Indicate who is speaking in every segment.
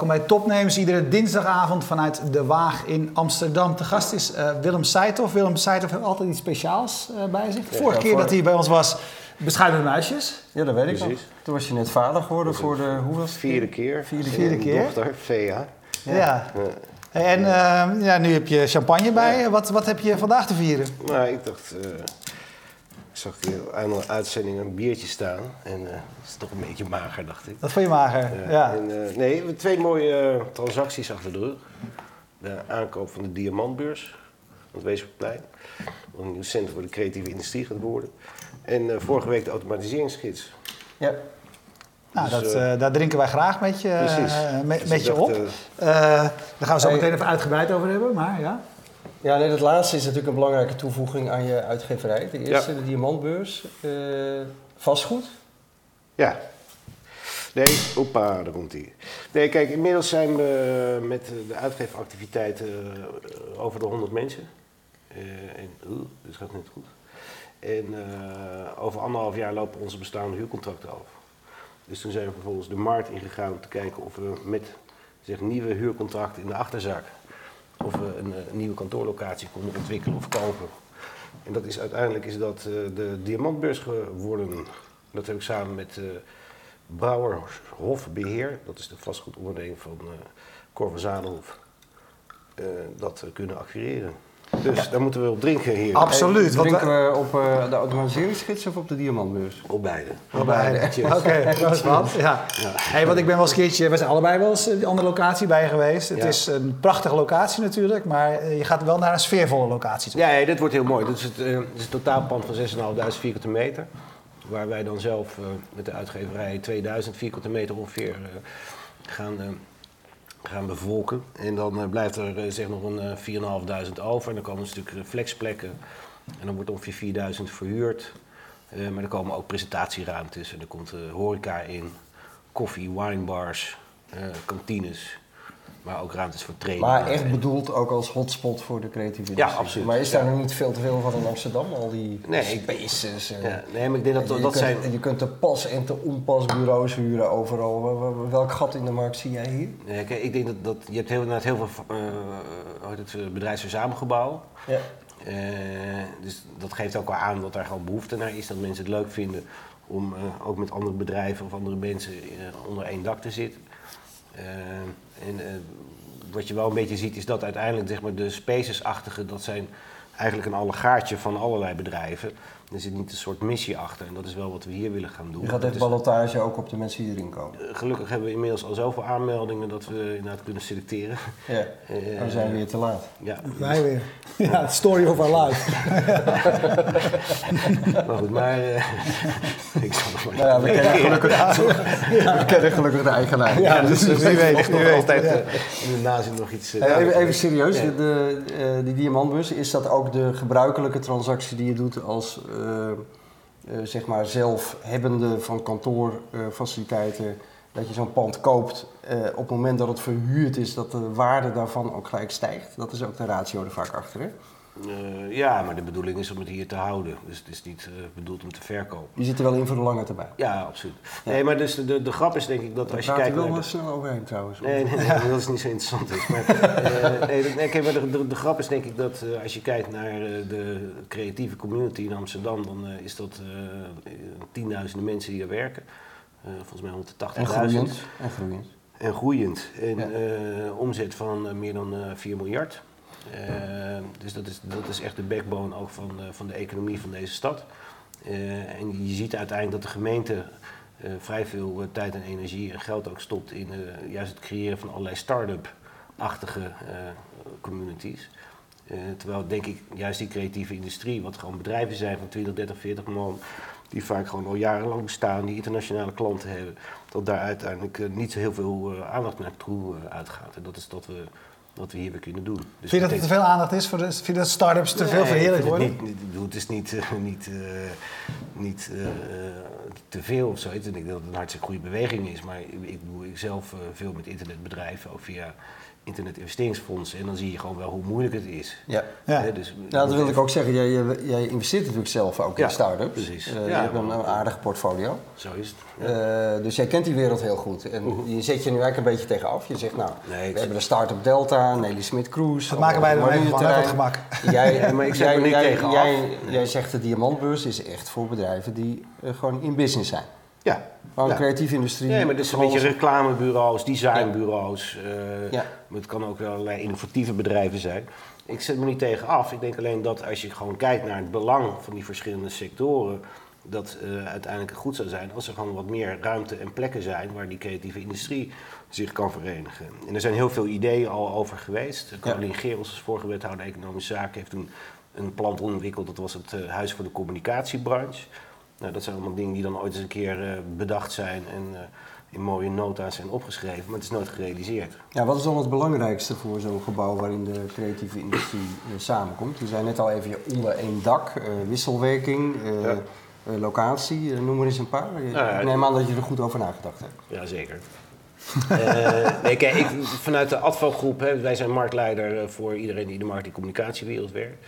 Speaker 1: Welkom bij Topnames, iedere dinsdagavond vanuit De Waag in Amsterdam. Te gast is uh, Willem Seithoff. Willem Seithoff heeft altijd iets speciaals uh, bij zich. Vorige keer dat hij bij ons was, beschuitende muisjes.
Speaker 2: Ja, dat weet ik Precies. Toen was je net vader geworden voor de, hoeveel?
Speaker 3: Vierde keer.
Speaker 1: Vierde, Vierde keer.
Speaker 3: dochter, Vea.
Speaker 1: Ja. ja. En uh, ja, nu heb je champagne bij. Wat, wat heb je vandaag te vieren?
Speaker 3: Nou, ik dacht zag hier aan een uitzending een biertje staan. En uh, dat is toch een beetje mager, dacht ik.
Speaker 1: Dat vond je mager, ja.
Speaker 3: En, uh, nee, we hebben twee mooie uh, transacties achter de rug. De aankoop van de Diamantbeurs op het Weesperplein. Een nieuw centrum voor de creatieve industrie gaat worden. En vorige week de automatiseringsgids.
Speaker 1: Ja. Nou, dus, dat, daar drinken wij graag met je, met, dus met je op. daar gaan we zo meteen even uitgebreid over hebben, maar ja.
Speaker 2: Ja, nee, het laatste is natuurlijk een belangrijke toevoeging aan je uitgeverij. De eerste, de diamantbeurs. Uh, vastgoed?
Speaker 3: Ja. Nee, opa, daar komt hij. Nee, kijk, inmiddels zijn we met de uitgeefactiviteiten eh, over de 100 mensen. Uh, en, uh, dit gaat niet goed. En over anderhalf jaar lopen onze bestaande huurcontracten af. Dus toen zijn we vervolgens de markt ingegaan om te kijken of we met zeg, nieuwe huurcontracten in de achterzak of we een, een, nieuwe kantoorlocatie konden ontwikkelen of kopen. En dat is uiteindelijk is dat uh, de Diamantbeurs geworden. Dat heb ik samen met uh, Brouwer Hofbeheer, dat is de vastgoedonderneming van Cor van Zadenhof, dat kunnen acquireren. Dus daar moeten we op drinken hier.
Speaker 1: Absoluut.
Speaker 2: drinken we op uh, de automatiseringsgids of op de diamantbeurs?
Speaker 3: Op beide.
Speaker 1: Op beide. Oké, dat is wat. Ja. ja. Hey, want ik ben wel eens een keertje, we zijn allebei wel eens die andere locatie bij geweest. Het is een prachtige locatie natuurlijk, maar eh, je gaat wel naar een sfeervolle locatie toe.
Speaker 3: Ja, ja dit wordt heel mooi. Dit is het, uh, dit is het totaalpand van 6.500 vierkante meter. Waar wij dan zelf uh, met de uitgeverij 2000 vierkante meter ongeveer gaan gaan bevolken. En dan uh, blijft er uh, zeg nog een uh, 4.500 over. En dan komen een stuk flexplekken. En dan wordt ongeveer 4.000 verhuurd. maar er komen ook presentatieruimtes. En er komt horeca in. Koffie, winebars, kantines. Maar ook ruimtes voor training.
Speaker 2: Maar echt bedoeld ook als hotspot voor de creativiteit.
Speaker 3: Ja, absoluut.
Speaker 2: Maar is daar nog niet veel te veel van in Amsterdam? Al die
Speaker 3: nee,
Speaker 2: spaces.
Speaker 3: En, ja, nee, maar ik denk dat, dat,
Speaker 2: dat
Speaker 3: zijn...
Speaker 2: Je kunt de pas- en de onpasbureaus huren overal. Welk gat in de markt zie jij hier?
Speaker 3: Nee, kijk, ik denk dat, dat je hebt heel, inderdaad heel veel uh, het bedrijfsverzamelgebouw. Ja. Uh, dus dat geeft ook wel aan dat daar gewoon behoefte naar is. Dat mensen het leuk vinden om uh, ook met andere bedrijven of andere mensen onder één dak te zitten. En uh, wat je wel een beetje ziet is dat uiteindelijk zeg maar, de spaces-achtige, dat zijn eigenlijk een allegaartje van allerlei bedrijven. Er zit niet een soort missie achter en dat is wel wat we hier willen gaan doen.
Speaker 2: Je gaat echt ballotage ook op de mensen die erin komen?
Speaker 3: Uh, gelukkig hebben we inmiddels al zoveel aanmeldingen dat we inderdaad kunnen selecteren.
Speaker 2: Ja, uh, we zijn weer te laat.
Speaker 1: Ja, Wij weer. Ja, story of our life.
Speaker 3: maar goed, maar uh, ik zal nog maar...
Speaker 2: Nou ja, we kennen gelukkig, ja. we kennen gelukkig de eigenaar.
Speaker 1: Ja, dus, dus wie weet.
Speaker 3: Nog, nog altijd ja. in de nazin nog iets...
Speaker 2: even, even serieus, de, de, die diamantbus, is dat ook de gebruikelijke transactie die je doet als zeg maar zelfhebbende van kantoorfaciliteiten, dat je zo'n pand koopt op het moment dat het verhuurd is, dat de waarde daarvan ook gelijk stijgt. Dat is ook de ratio er vaak achter.
Speaker 3: Uh, ja, maar de bedoeling is om het hier te houden. Dus het is niet uh, bedoeld om te verkopen.
Speaker 2: Je zit er wel in voor de lange termijn.
Speaker 3: Ja, absoluut. Ja. Nee, maar dus de, de grap is denk ik dat
Speaker 2: Daar
Speaker 3: als je kijkt...
Speaker 2: Daar
Speaker 3: wel
Speaker 2: wel snel overheen trouwens.
Speaker 3: Nee, nee, nee, dat is niet zo interessant. Is. Maar, uh, nee, nee, kijk, maar de, de, de, grap is denk ik dat als je kijkt naar de creatieve community in Amsterdam... dan is dat tienduizenden mensen die er werken. volgens mij 180.000.
Speaker 2: En groeiend. En groeiend.
Speaker 3: En groeiend. En ja. omzet van meer dan 4 miljard. Uh, dus dat is, dat is echt de backbone ook van, uh, van de economie van deze stad. Uh, en je ziet uiteindelijk dat de gemeente vrij veel tijd en energie en geld ook stopt in juist het creëren van allerlei start-up-achtige communities. terwijl denk ik juist die creatieve industrie, wat gewoon bedrijven zijn van 20, 30, 40 man, die vaak gewoon al jarenlang bestaan, die internationale klanten hebben, dat daar uiteindelijk niet zo heel veel aandacht naartoe uitgaat. En dat is dat we wat we hier weer kunnen doen.
Speaker 1: Dus vind je dat er te veel aandacht is? Voor de, vind je dat start-ups te nee, veel verheerlijkt worden?
Speaker 3: Het, niet, het is niet, uh, niet, uh, niet uh, te veel of zoiets. Ik denk dat het een hartstikke goede beweging is. Maar ik, ik doe ik zelf veel met internetbedrijven, ook via internetinvesteringsfondsen. En dan zie je gewoon wel hoe moeilijk het is.
Speaker 2: Ja.
Speaker 1: Ja.
Speaker 3: Hè, dus,
Speaker 2: Nou, dat wil ik ook zeggen. Jij, jij, investeert natuurlijk zelf ook
Speaker 3: Ja,
Speaker 2: in start-ups.
Speaker 3: precies.
Speaker 2: Eh,
Speaker 3: Ja,
Speaker 2: je hebt een, een aardige portfolio.
Speaker 3: Zo is het. Ja.
Speaker 2: Eh, dus jij kent die wereld heel goed. En je zet je nu eigenlijk een beetje tegenaf. Je zegt, nou,
Speaker 3: Nee,
Speaker 2: we hebben de start-up Delta, Nelly Smit Cruise.
Speaker 1: Dat maken wij er
Speaker 2: allemaal
Speaker 1: even van, gemak.
Speaker 2: Jij,
Speaker 3: Ja, maar ik
Speaker 2: jij,
Speaker 3: me niet
Speaker 2: jij,
Speaker 3: tegenaf.
Speaker 2: jij, jij zegt de diamantbeurs is echt voor bedrijven die eh, gewoon in business zijn.
Speaker 3: Ja.
Speaker 2: Gewoon
Speaker 3: Ja.
Speaker 2: creatieve industrie.
Speaker 3: Nee, maar dit is een beetje reclamebureaus, designbureaus. eh,
Speaker 2: Ja.
Speaker 3: maar Het kan ook wel allerlei innovatieve bedrijven zijn. Ik zet me niet tegen af. Ik denk alleen dat als je gewoon kijkt naar het belang van die verschillende sectoren, dat eh, uiteindelijk goed zou zijn als er gewoon wat meer ruimte en plekken zijn waar die creatieve industrie zich kan verenigen. En er zijn heel veel ideeën al over geweest. Caroline Gerels als vorige wethouder Economische Zaken heeft toen een plan ontwikkeld. Dat was het eh, Huis voor de Communicatiebranche. Nou, dat zijn allemaal dingen die dan ooit eens een keer eh, bedacht zijn en eh, in mooie nota's zijn opgeschreven, maar het is nooit gerealiseerd.
Speaker 2: Ja, wat is dan het belangrijkste voor zo'n gebouw waarin de creatieve industrie eh, samenkomt? Je zei net al even je onder één dak, wisselwerking,
Speaker 3: Ja.
Speaker 2: locatie, noem er eens een paar.
Speaker 3: Ja,
Speaker 2: ik neem aan dat je er goed over nagedacht hebt.
Speaker 3: Jazeker. Eh nee, kijk, ik, vanuit de Advo-groep, hè, wij zijn marktleider voor iedereen die in de markt- en communicatiewereld werkt.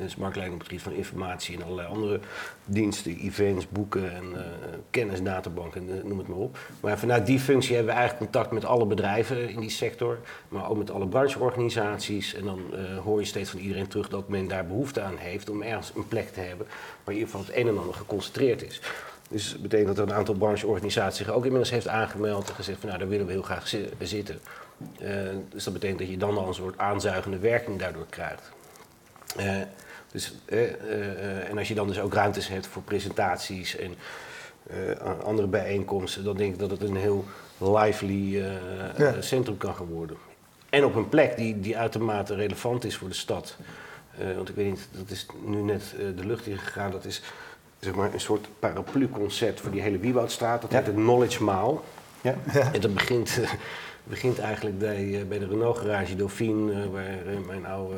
Speaker 3: Dus marktleider op het gebied van informatie en allerlei andere diensten, events, boeken en eh kennisdatabanken, eh, noem het maar op. Maar vanuit die functie hebben we eigenlijk contact met alle bedrijven in die sector, maar ook met alle brancheorganisaties. En dan eh, hoor je steeds van iedereen terug dat men daar behoefte aan heeft om ergens een plek te hebben waar in ieder geval het een en ander geconcentreerd is. Dus dat betekent dat er een aantal brancheorganisaties zich ook inmiddels heeft aangemeld en gezegd van nou daar willen we heel graag zi- zitten. Eh, dus dat betekent dat je dan al een soort aanzuigende werking daardoor krijgt. Eh, dus, eh, eh, eh, en als je dan dus ook ruimtes hebt voor presentaties en eh, andere bijeenkomsten, dan denk ik dat het een heel lively eh,
Speaker 1: Ja.
Speaker 3: centrum kan gaan worden. En op een plek die, die uitermate relevant is voor de stad. Eh, want ik weet niet, dat is nu net eh, de lucht in gegaan. Dat is zeg maar, een soort paraplu-concept voor die hele Wieboudstraat. Dat
Speaker 2: Ja.
Speaker 3: heet de Knowledge Maal.
Speaker 2: Ja.
Speaker 3: En dat begint, begint eigenlijk bij, bij de Renault Garage Dauphine, waar mijn oude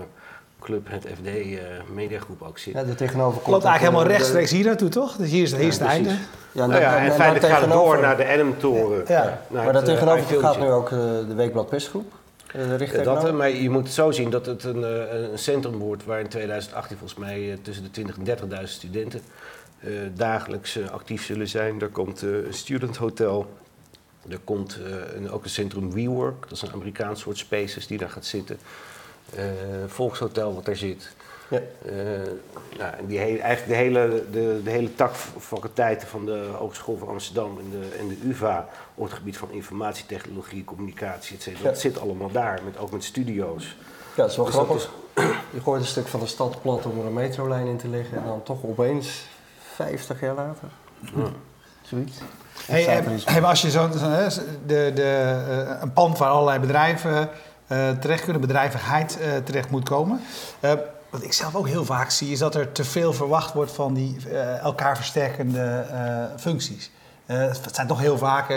Speaker 3: club, het FD eh, Mediagroep ook zit.
Speaker 2: Ja, er tegenover komt
Speaker 1: Klopt eigenlijk helemaal
Speaker 2: de-
Speaker 1: rechtstreeks hier naartoe, toch? Dus hier is, hier is het einde.
Speaker 2: Ja,
Speaker 3: nou ja,
Speaker 2: en-
Speaker 3: en
Speaker 2: en
Speaker 3: feitelijk gaat het door naar de Adamtoren.
Speaker 1: Ja.
Speaker 2: Maar
Speaker 3: het,
Speaker 2: daar
Speaker 3: eh,
Speaker 2: tegenover gaat nu ook eh, de Weekblad Persgroep. eh,
Speaker 3: dat, maar je moet het zo zien dat het een, eh, een centrum wordt waar in 2018 volgens mij tussen de 20.000 en 30.000 studenten eh, dagelijks actief zullen zijn. Daar komt eh, een student hotel. Er komt eh, een, ook een centrum WeWork, dat is een Amerikaans soort spaces die daar gaat zitten. Eh, Volkshotel wat daar zit.
Speaker 2: Ja.
Speaker 3: Eh, nou, en die hele, eigenlijk de hele, de, de hele tak faculteiten van de Hogeschool van Amsterdam en de, en de UvA op het gebied van informatietechnologie, communicatie, et cetera.
Speaker 2: Ja.
Speaker 3: Dat zit allemaal daar, met, ook met studio's.
Speaker 2: Ja, dat is wel
Speaker 3: Dus
Speaker 2: grappig. Je gooit een stuk van de stad plat om er een metrolijn in te leggen en dan toch opeens 50 jaar later.
Speaker 3: Ja.
Speaker 2: Zoiets.
Speaker 1: Hey, hey, maar als je zo, zo, hè, de, de, eh, een pand waar allerlei bedrijven terecht kunnen, bedrijvigheid eh, terecht moet komen. Eh, wat ik zelf ook heel vaak zie, is dat er te veel verwacht wordt van die eh, elkaar versterkende eh, functies. Eh, het zijn toch heel vaak,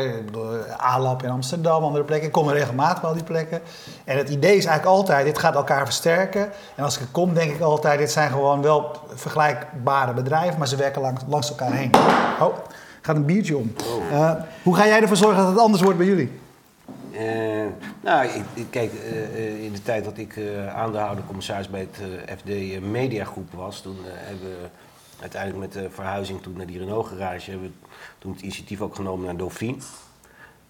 Speaker 1: ALAP in Amsterdam, andere plekken. Ik kom regelmatig al die plekken. En het idee is eigenlijk altijd, dit gaat elkaar versterken. En als ik er kom, denk ik altijd, dit zijn gewoon wel vergelijkbare bedrijven, maar ze werken langs, langs elkaar heen. Oh, gaat een biertje om. Eh, hoe ga jij ervoor zorgen dat het anders wordt bij jullie?
Speaker 3: Eh, nou, ik, kijk, eh, eh, in de tijd dat ik eh aandeelhouder commissaris bij het eh, FD Mediagroep was, toen hebben we uiteindelijk met de verhuizing toen naar die Renault garage, hebben we toen het initiatief ook genomen naar Dauphine.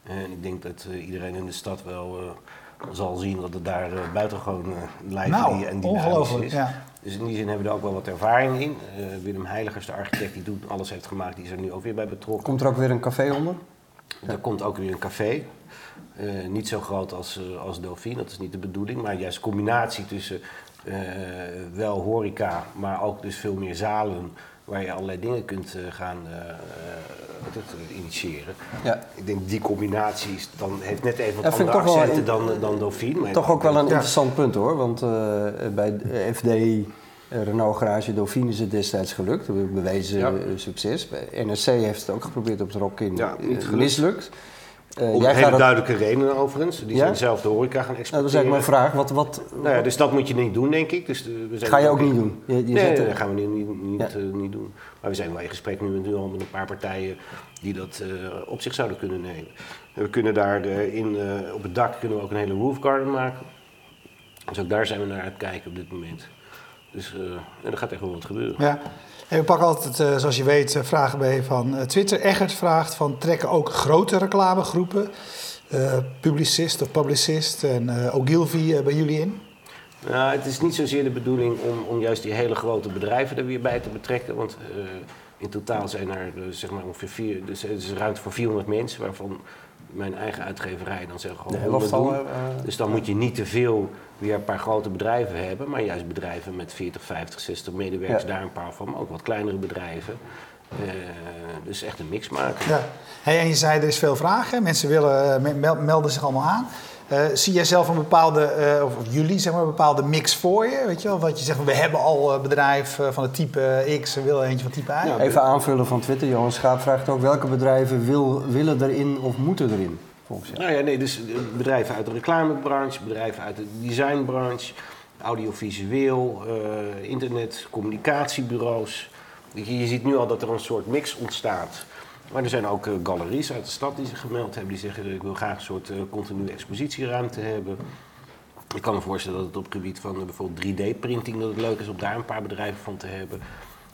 Speaker 3: En ik denk dat eh, iedereen in de stad wel eh, zal zien dat het daar uh, buitengewoon uh, lively
Speaker 1: Nou,
Speaker 3: en dynamisch
Speaker 1: ongelooflijk,
Speaker 3: is.
Speaker 1: ja.
Speaker 3: Dus in die zin hebben we er ook wel wat ervaring in. Uh, Willem Heiligers, de architect die toen alles heeft gemaakt, die is er nu ook weer bij betrokken.
Speaker 2: Komt er ook weer een café onder?
Speaker 3: Er komt ook weer een café. Uh, niet zo groot als, uh, als dat is niet de bedoeling. Maar juist combinatie tussen uh, wel horeca, maar ook dus veel meer zalen waar je allerlei dingen kunt gaan uh, initiëren.
Speaker 2: Ja.
Speaker 3: Ik denk die combinatie is, dan heeft net even wat andere accenten in, dan, dan Dauphine.
Speaker 2: Maar toch ook wel een ja. interessant punt hoor, want bij FD Renault Garage Dauphine is het destijds gelukt. We bewezen ja. succes. Bij NRC heeft het ook geprobeerd op het Rock in.
Speaker 3: Ja, niet
Speaker 2: mislukt. Eh,
Speaker 3: Om
Speaker 2: jij
Speaker 3: hele duidelijke redenen overigens. Die
Speaker 2: Ja?
Speaker 3: zijn zelf de horeca gaan
Speaker 2: Nou, dat is
Speaker 3: exporteren.
Speaker 2: eigenlijk mijn vraag. Wat, wat,
Speaker 3: Nou ja, dus dat moet je niet doen, denk ik. Dus, eh, we zijn
Speaker 2: ga je ook niet doen? Je, je
Speaker 3: Nee,
Speaker 2: zet
Speaker 3: nee, dat gaan we niet, niet,
Speaker 2: Ja.
Speaker 3: eh, niet doen. Maar we zijn wel in gesprek nu, nu al met een paar partijen die dat eh, op zich zouden kunnen nemen. En we kunnen daar eh, in, eh, op het dak kunnen we ook een hele roof garden maken. Dus ook daar zijn we naar aan het kijken op dit moment. Dus eh, en er gaat echt wel wat gebeuren.
Speaker 1: Ja. En we pakken altijd, eh, zoals je weet, eh, vragen bij van eh, Twitter. Eggert vraagt van, trekken ook grote reclamegroepen, eh, publicist of publicist en eh Ogilvy bij jullie in?
Speaker 3: Nou, het is niet zozeer de bedoeling om, om juist die hele grote bedrijven er weer bij te betrekken. Want eh, in totaal zijn er zeg maar ongeveer vier, dus is ruimte voor 400 mensen, waarvan mijn eigen uitgeverij dan zeg gewoon
Speaker 2: de
Speaker 3: 100
Speaker 2: helft
Speaker 3: doen.
Speaker 2: eh,
Speaker 3: Dus dan moet je niet te veel weer een paar grote bedrijven hebben, maar juist bedrijven met 40, 50, 60 medewerkers,
Speaker 2: Ja.
Speaker 3: daar een paar van, maar ook wat kleinere bedrijven. Eh, dus echt een mix maken.
Speaker 1: Ja. Hey, en je zei, er is veel vragen. Mensen willen, eh, me- mel- melden zich allemaal aan. Eh, zie jij zelf een bepaalde, eh, of, jullie zeg maar, een bepaalde mix voor je? Weet je wel? Wat je zegt, we hebben al een bedrijf van het type X, we willen eentje van type Y.
Speaker 3: Ja.
Speaker 2: Even aanvullen van Twitter. Johan Schaap vraagt ook welke bedrijven wil, willen erin of moeten erin,
Speaker 3: Nou ja, nee, dus eh, bedrijven uit de reclamebranche, bedrijven uit de designbranche, audiovisueel, eh, internet, communicatiebureaus. Je, ziet nu al dat er een soort mix ontstaat. Maar er zijn ook eh, galeries uit de stad die zich gemeld hebben. Die zeggen, ik wil graag een soort eh, continue expositieruimte hebben. Ik kan me voorstellen dat het op het gebied van bijvoorbeeld 3D-printing... dat het leuk is om daar een paar bedrijven van te hebben.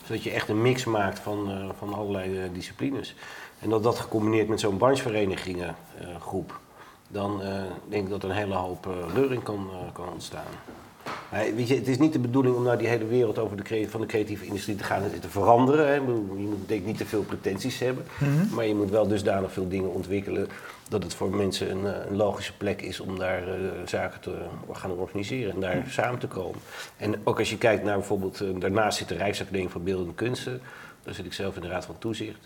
Speaker 3: Zodat je echt een mix maakt van, van allerlei disciplines. En dat dat gecombineerd met zo'n brancheverenigingen-groep... dan eh, denk ik dat er een hele hoop eh, reuring kan, eh, kan ontstaan. Maar weet je, het is niet de bedoeling om nou die hele wereld over de, van de creatieve industrie te gaan te veranderen. Hè. Je moet denk ik niet te veel pretenties hebben. Maar je moet wel dusdanig veel dingen ontwikkelen dat het voor mensen een, een logische plek is om daar zaken te gaan organiseren en daar samen te komen. En ook als je kijkt naar bijvoorbeeld, daarnaast zit de Rijksacademie voor Beeldende Kunsten. Daar zit ik zelf in de Raad van Toezicht.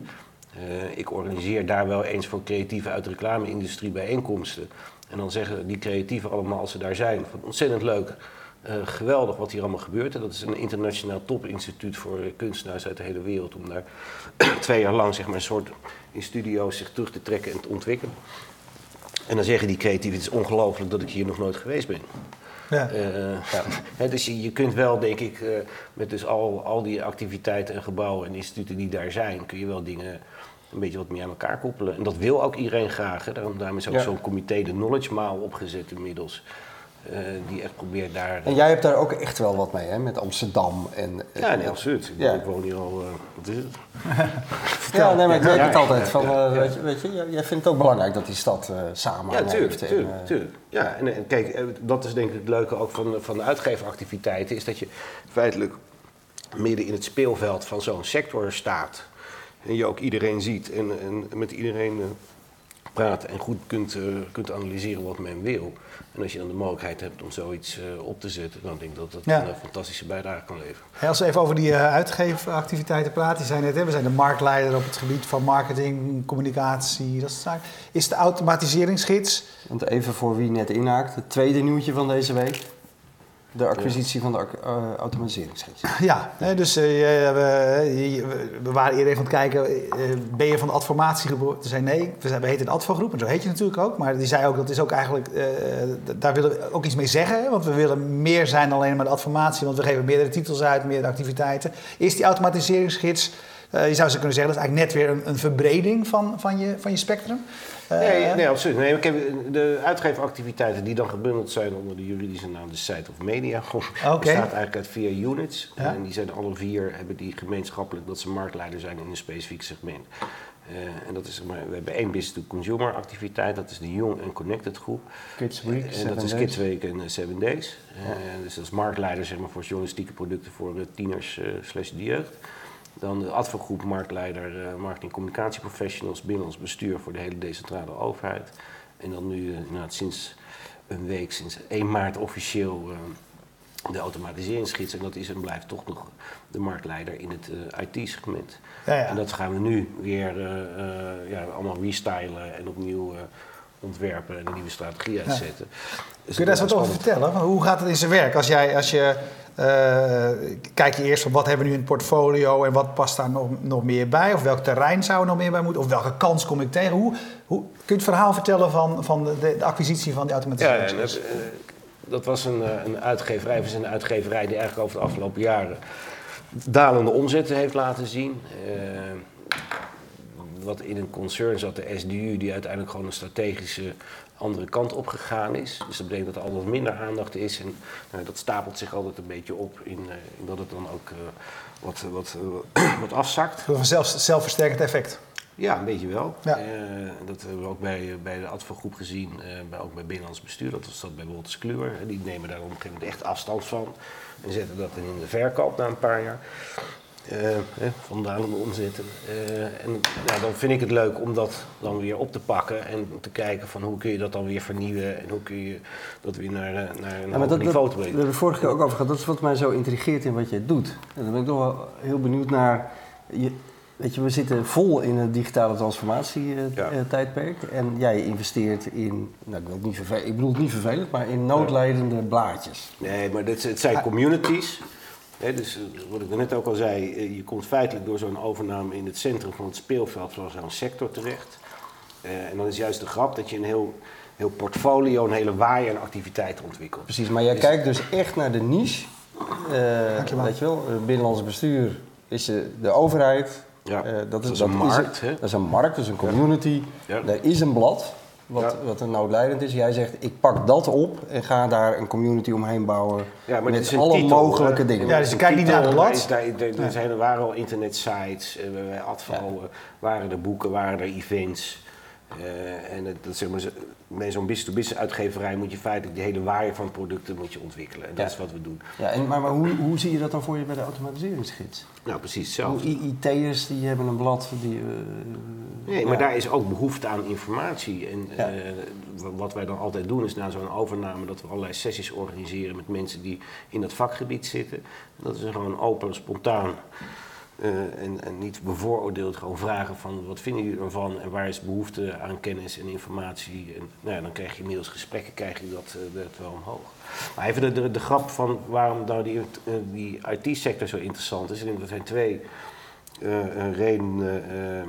Speaker 3: Eh, ik organiseer daar wel eens voor creatieven uit de reclame-industrie bijeenkomsten. En dan zeggen die creatieven allemaal als ze daar zijn, van ontzettend leuk, eh, geweldig wat hier allemaal gebeurt. En dat is een internationaal topinstituut voor eh, kunstenaars uit de hele wereld. Om daar twee jaar lang zeg maar, een soort in studio's zich terug te trekken en te ontwikkelen. En dan zeggen die creatieven, het is ongelooflijk dat ik hier nog nooit geweest ben.
Speaker 1: Ja.
Speaker 3: Eh, hè, dus je, je kunt wel, denk ik, eh, met dus al, al die activiteiten en gebouwen en instituten die daar zijn, kun je wel dingen een beetje wat meer aan elkaar koppelen. En dat wil ook iedereen graag. Hè. Daarom, daarom is ook
Speaker 2: Ja.
Speaker 3: zo'n comité, de Knowledge Maal, opgezet inmiddels. Eh, die echt probeert daar...
Speaker 2: En jij hebt daar ook echt wel wat mee, hè? Met Amsterdam en... eh,
Speaker 3: ja, nee, absoluut. Ik,
Speaker 2: Ja.
Speaker 3: ik woon hier al... eh, wat is het?
Speaker 2: Ja, nee, maar ik weet
Speaker 3: Ja,
Speaker 2: het altijd. Van. Weet, je, weet je, jij- vindt het ook belangrijk dat die stad samen
Speaker 3: Ja, tuurlijk,
Speaker 2: heeft
Speaker 3: tuurlijk, tuurlijk. Ja, en, en kijk, dat is denk ik het leuke ook van, van de uitgeefactiviteiten, is dat je feitelijk midden in het speelveld van zo'n sector staat. En je ook iedereen ziet en, en met iedereen praat en goed kunt, eh, kunt analyseren wat men wil. En als je dan de mogelijkheid hebt om zoiets eh, op te zetten, dan denk ik dat dat
Speaker 1: Ja.
Speaker 3: een eh, fantastische bijdrage kan leveren.
Speaker 1: Hey, als we even over die eh, uitgeefactiviteiten praten. Je zei net, hè, we zijn de marktleider op het gebied van marketing, communicatie, dat soort zaken. Is de automatiseringsgids...
Speaker 2: Want even voor wie net inhaakt, het tweede nieuwtje van deze week. De acquisitie van de eh, automatiseringsgids.
Speaker 1: Ja, hè, dus je- we, we waren eerder even aan het kijken. eh, ben je van de adformatiegroep? Ze zei nee, we, zijn, we heten de advogroep en zo heet je natuurlijk ook. Maar die zei ook, dat is ook eigenlijk, eh, daar willen we ook iets mee zeggen. hè, Want we willen meer zijn dan alleen maar de adformatie. Want we geven meerdere titels uit, meerdere activiteiten. Is die automatiseringsgids, eh, je zou ze kunnen zeggen, dat is eigenlijk net weer een, een verbreding van, van, je, van je spectrum. Eh,
Speaker 3: Nee, nee, absoluut. Nee, ik heb de uitgeefactiviteiten die dan gebundeld zijn onder de juridische naam de Site of Media.
Speaker 1: Oké.
Speaker 3: bestaat eigenlijk uit vier units.
Speaker 1: Ja.
Speaker 3: En die zijn alle vier, hebben die gemeenschappelijk dat ze marktleider zijn in een specifiek segment. Eh, en dat is, zeg maar, we hebben één business-to-consumer activiteit, dat is de Young and Connected groep.
Speaker 2: Kids Week,
Speaker 3: en
Speaker 2: Seven
Speaker 3: dat is
Speaker 2: Days.
Speaker 3: Kids Week en eh, Seven Days. Dus dat is marktleider zeg maar, voor journalistieke producten voor eh, tieners slash de jeugd. Dan de advogroep marktleider eh, marketing communicatieprofessionals binnen ons bestuur voor de hele decentrale overheid. En dan nu eh, sinds een week, sinds 1 maart officieel eh, de automatiseringsgids. En dat is en blijft toch nog de marktleider in het IT-segment.
Speaker 1: Ja, ja.
Speaker 3: En dat gaan we nu weer ja, allemaal restylen en opnieuw ontwerpen en een nieuwe strategie uitzetten. Dus
Speaker 1: Kun je daar eens wat over vertellen? Hoe gaat het in zijn werk? Als, jij, als je kijk je eerst op wat hebben we nu in het portfolio en wat past daar nog, nog meer bij? Of welk terrein zou er nog meer bij moeten? Of welke kans kom ik tegen? Hoe, hoe, kun je het verhaal vertellen van, van de, de acquisitie van die
Speaker 3: Ja,
Speaker 1: automatisering?
Speaker 3: dat, eh, dat was een, eh, een uitgeverij, of is een uitgeverij die eigenlijk over de afgelopen jaren dalende omzetten heeft laten zien. Eh, wat in een concern zat, de SDU, die uiteindelijk gewoon een strategische andere kant op gegaan is. Dus dat betekent dat er al wat minder aandacht is. En nou, dat stapelt zich altijd een beetje op in, eh, in dat het dan ook eh, wat, wat, eh, wat afzakt.
Speaker 1: Een zelf, zelfversterkend effect.
Speaker 3: Ja, een beetje wel.
Speaker 1: Ja.
Speaker 3: Dat hebben we ook bij, bij de Advogroep gezien, bij, ook bij Binnenlands Bestuur. Dat was dat bij Wolters Kluwer. Die nemen daar op een gegeven moment echt afstand van. En zetten dat in de verkoop na een paar jaar. Eh, hè, van dalende omzetten. Eh, en nou, dan vind ik het leuk om dat dan weer op te pakken. En te kijken van hoe kun je dat dan weer vernieuwen. En hoe kun je dat weer naar, eh, naar een
Speaker 2: Ja, dat,
Speaker 3: niveau te
Speaker 2: we
Speaker 3: brengen.
Speaker 2: hebben het vorige keer ook over gehad. Dat is wat mij zo intrigeert in wat jij doet. En dan ben ik toch wel heel benieuwd naar. Je, weet je, we zitten vol in het digitale
Speaker 3: Ja.
Speaker 2: transformatie-tijdperk. en jij investeert in. Nou, ik, wil het niet vervelend, ik bedoel het niet vervelend, maar in noodlijdende blaadjes.
Speaker 3: Nee, maar dit, het zijn communities. Hè, dus eh, wat ik net ook al zei, eh, je komt feitelijk door zo'n overname in het centrum van het speelveld van zo'n sector terecht. Eh, en dan is juist de grap dat je een heel, heel portfolio, een hele waaier aan activiteiten ontwikkelt.
Speaker 2: Precies, maar jij
Speaker 3: Dus-
Speaker 2: kijkt dus echt naar de niche. Eh,
Speaker 1: Dankjewel.
Speaker 2: weet je wel, het binnenlands bestuur is de, overheid.
Speaker 3: Ja,
Speaker 2: Eh, dat, is,
Speaker 3: dat is een markt, hè?
Speaker 2: dat is een markt, dat is een community.
Speaker 3: Ja.
Speaker 2: Er is een blad wat,
Speaker 3: Ja.
Speaker 2: wat een noodlijdend is. Jij zegt, ik pak dat op en ga daar een community omheen bouwen.
Speaker 3: Ja, maar het
Speaker 2: met alle
Speaker 3: titel,
Speaker 2: mogelijke
Speaker 3: hè?
Speaker 2: dingen.
Speaker 1: Ja, dus je kijkt niet naar de lat.
Speaker 3: Er er zijn, er waren al internetsites, eh, bij Advo eh, waren er boeken, waren er events. Eh, en het, dat, zeg maar, zo- bij zo'n business-to-business uitgeverij moet je feitelijk de hele waaier van producten moet je ontwikkelen. En dat
Speaker 2: Ja.
Speaker 3: is wat we doen.
Speaker 2: Ja, en, maar maar hoe, hoe zie je dat dan voor je bij de automatiseringsgids?
Speaker 3: Nou, precies.
Speaker 2: I- IT'ers die hebben een blad die... eh,
Speaker 3: Nee, maar daar is ook behoefte aan informatie. En
Speaker 2: Ja.
Speaker 3: eh, wa- wat wij dan altijd doen is na zo'n overname dat we allerlei sessies organiseren met mensen die in dat vakgebied zitten. En dat is gewoon open, spontaan en, en niet bevooroordeeld gewoon vragen van wat vinden jullie ervan en waar is behoefte aan kennis en informatie. En nou ja, dan krijg je inmiddels gesprekken, krijg je dat, eh, dat wel omhoog. Maar even de, de, de grap van waarom nou die, eh, die IT-sector zo interessant is. Ik denk dat er zijn twee eh, eh, redenen eh,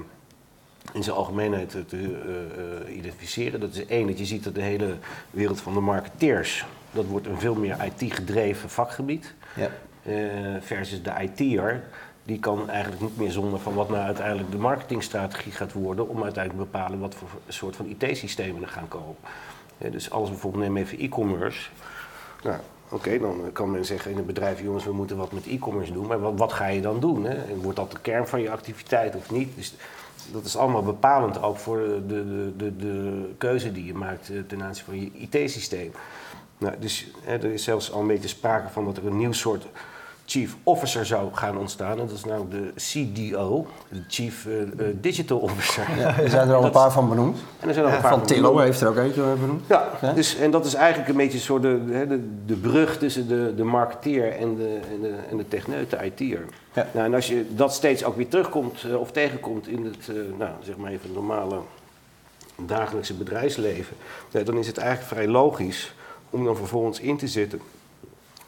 Speaker 3: in zijn algemeenheid te, te eh, eh, identificeren. Dat is één, dat je ziet dat de hele wereld van de marketeers, dat wordt een veel meer IT-gedreven vakgebied.
Speaker 2: Ja.
Speaker 3: Eh, versus de IT'er, die kan eigenlijk niet meer zonder van wat nou uiteindelijk de marketingstrategie gaat worden, om uiteindelijk te bepalen wat voor soort van IT-systemen er gaan komen. Eh, dus alles bijvoorbeeld, neem even e-commerce. Nou, oké, dan kan men zeggen in het bedrijf, jongens, we moeten wat met e-commerce doen, maar wat, ga je dan doen? Hè? Wordt dat de kern van je activiteit of niet? Dus dat is allemaal bepalend ook voor de, de, de, de keuze die je maakt eh, ten aanzien van je IT-systeem. Nou, dus hè, er is zelfs al een beetje sprake van dat er een nieuw soort chief officer zou gaan ontstaan. En dat is nou de CDO, de Chief eh, eh, Digital Officer.
Speaker 2: Ja, er zijn er al een paar van benoemd.
Speaker 3: En er zijn er al een paar
Speaker 2: Van
Speaker 3: van
Speaker 2: Tillo heeft er ook eentje benoemd.
Speaker 3: Ja,
Speaker 2: Ja?
Speaker 3: Dus, en dat is eigenlijk een beetje zo de, de, de, de brug tussen de, de marketeer en de, en de, en de techneut, de IT'er.
Speaker 2: Ja.
Speaker 3: Nou, en als je dat steeds ook weer terugkomt eh, of tegenkomt in het, nou, zeg maar even normale dagelijkse bedrijfsleven, dan is het eigenlijk vrij logisch om dan vervolgens in te zetten